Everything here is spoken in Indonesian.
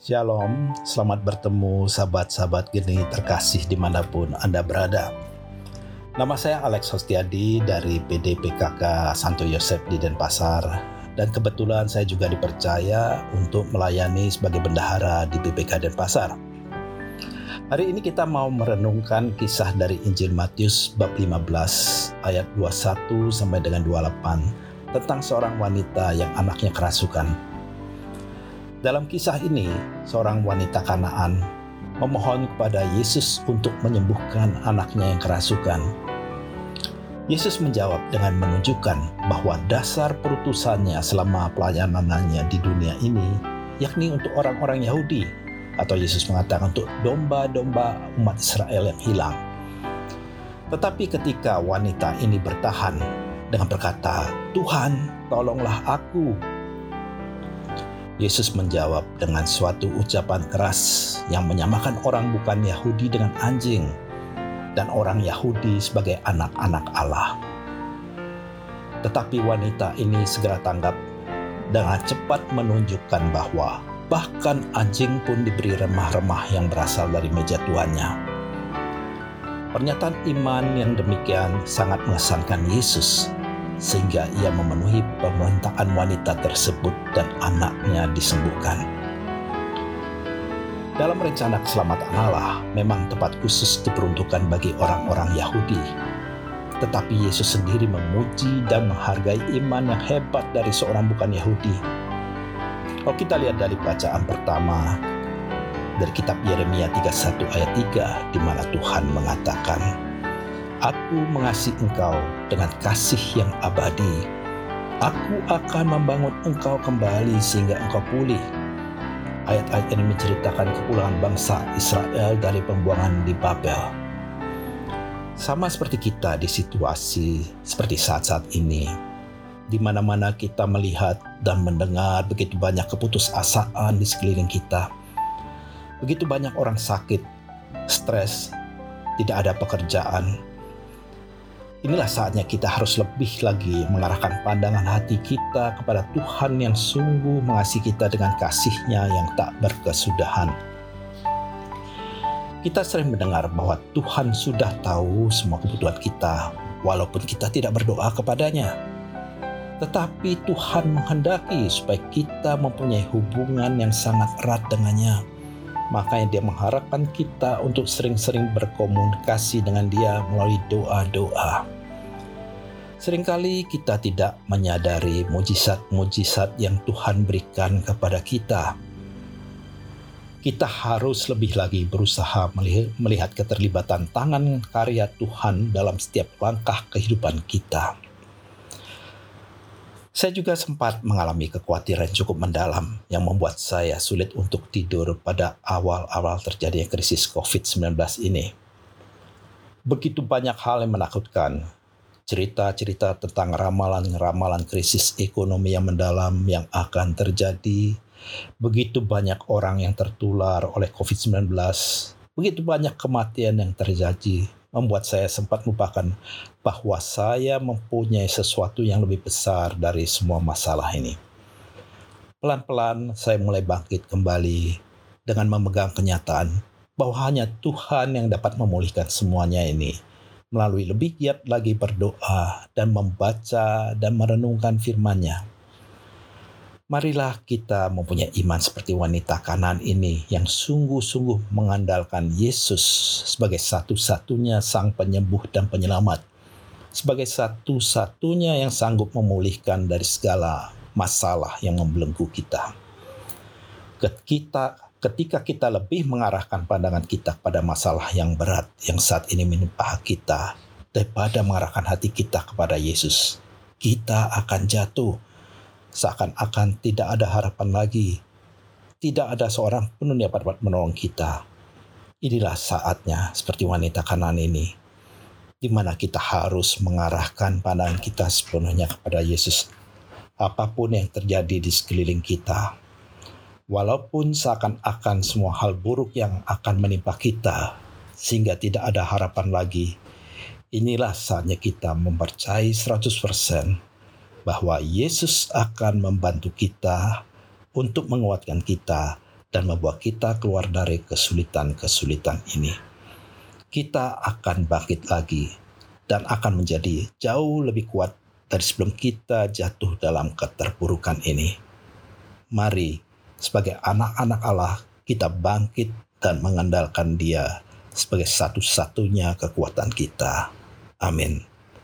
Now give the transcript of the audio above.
Shalom, selamat bertemu sahabat-sahabat geni terkasih di mana pun Anda berada. Nama saya Alex Hostiadi dari PDPKK Santo Yosef di Denpasar dan kebetulan saya juga dipercaya untuk melayani sebagai bendahara di BPK Denpasar. Hari ini kita mau merenungkan kisah dari Injil Matius bab 15 ayat 21 sampai dengan 28 tentang seorang wanita yang anaknya kerasukan dalam kisah ini, seorang wanita Kanaan memohon kepada Yesus untuk menyembuhkan anaknya yang kerasukan. Yesus menjawab dengan menunjukkan bahwa dasar perutusannya selama pelayanannya di dunia ini yakni untuk orang-orang Yahudi atau Yesus mengatakan untuk domba-domba umat Israel yang hilang. Tetapi ketika wanita ini bertahan dengan berkata, "Tuhan, tolonglah aku Yesus menjawab dengan suatu ucapan keras yang menyamakan orang bukan Yahudi dengan anjing dan orang Yahudi sebagai anak-anak Allah. Tetapi wanita ini segera tanggap dengan cepat menunjukkan bahwa bahkan anjing pun diberi remah-remah yang berasal dari meja tuannya. Pernyataan iman yang demikian sangat mengesankan Yesus sehingga ia memenuhi permintaan wanita tersebut dan anaknya disembuhkan. Dalam rencana keselamatan Allah, memang tempat khusus diperuntukkan bagi orang-orang Yahudi. Tetapi Yesus sendiri memuji dan menghargai iman yang hebat dari seorang bukan Yahudi. Kalau kita lihat dari bacaan pertama dari kitab Yeremia 31 ayat 3 di mana Tuhan mengatakan, Aku mengasihi engkau dengan kasih yang abadi. Aku akan membangun engkau kembali sehingga engkau pulih. Ayat-ayat ini menceritakan kepulangan bangsa Israel dari pembuangan di Babel. Sama seperti kita di situasi seperti saat-saat ini, di mana-mana kita melihat dan mendengar begitu banyak keputusasaan di sekeliling kita. Begitu banyak orang sakit, stres, tidak ada pekerjaan, Inilah saatnya kita harus lebih lagi mengarahkan pandangan hati kita kepada Tuhan yang sungguh mengasihi kita dengan kasihnya yang tak berkesudahan. Kita sering mendengar bahwa Tuhan sudah tahu semua kebutuhan kita, walaupun kita tidak berdoa kepadanya. Tetapi Tuhan menghendaki supaya kita mempunyai hubungan yang sangat erat dengannya. Makanya dia mengharapkan kita untuk sering-sering berkomunikasi dengan dia melalui doa-doa. Seringkali kita tidak menyadari mujizat-mujizat yang Tuhan berikan kepada kita. Kita harus lebih lagi berusaha melihat keterlibatan tangan karya Tuhan dalam setiap langkah kehidupan kita. Saya juga sempat mengalami kekhawatiran cukup mendalam yang membuat saya sulit untuk tidur pada awal-awal terjadinya krisis COVID-19 ini. Begitu banyak hal yang menakutkan, cerita-cerita tentang ramalan-ramalan krisis ekonomi yang mendalam yang akan terjadi, begitu banyak orang yang tertular oleh COVID-19, begitu banyak kematian yang terjadi, membuat saya sempat melupakan bahwa saya mempunyai sesuatu yang lebih besar dari semua masalah ini. Pelan-pelan saya mulai bangkit kembali dengan memegang kenyataan bahwa hanya Tuhan yang dapat memulihkan semuanya ini melalui lebih giat lagi berdoa dan membaca dan merenungkan firman-Nya marilah kita mempunyai iman seperti wanita kanan ini yang sungguh-sungguh mengandalkan Yesus sebagai satu-satunya sang penyembuh dan penyelamat, sebagai satu-satunya yang sanggup memulihkan dari segala masalah yang membelenggu kita. Kita, ketika kita lebih mengarahkan pandangan kita pada masalah yang berat yang saat ini menimpa kita, daripada mengarahkan hati kita kepada Yesus, kita akan jatuh seakan-akan tidak ada harapan lagi. Tidak ada seorang pun yang dapat menolong kita. Inilah saatnya seperti wanita kanan ini, di mana kita harus mengarahkan pandangan kita sepenuhnya kepada Yesus. Apa pun yang terjadi di sekeliling kita, walaupun seakan-akan semua hal buruk yang akan menimpa kita, sehingga tidak ada harapan lagi, inilah saatnya kita mempercayai 100% bahwa Yesus akan membantu kita untuk menguatkan kita dan membawa kita keluar dari kesulitan-kesulitan ini. Kita akan bangkit lagi dan akan menjadi jauh lebih kuat dari sebelum kita jatuh dalam keterpurukan ini. Mari, sebagai anak-anak Allah, kita bangkit dan mengandalkan Dia sebagai satu-satunya kekuatan kita. Amin.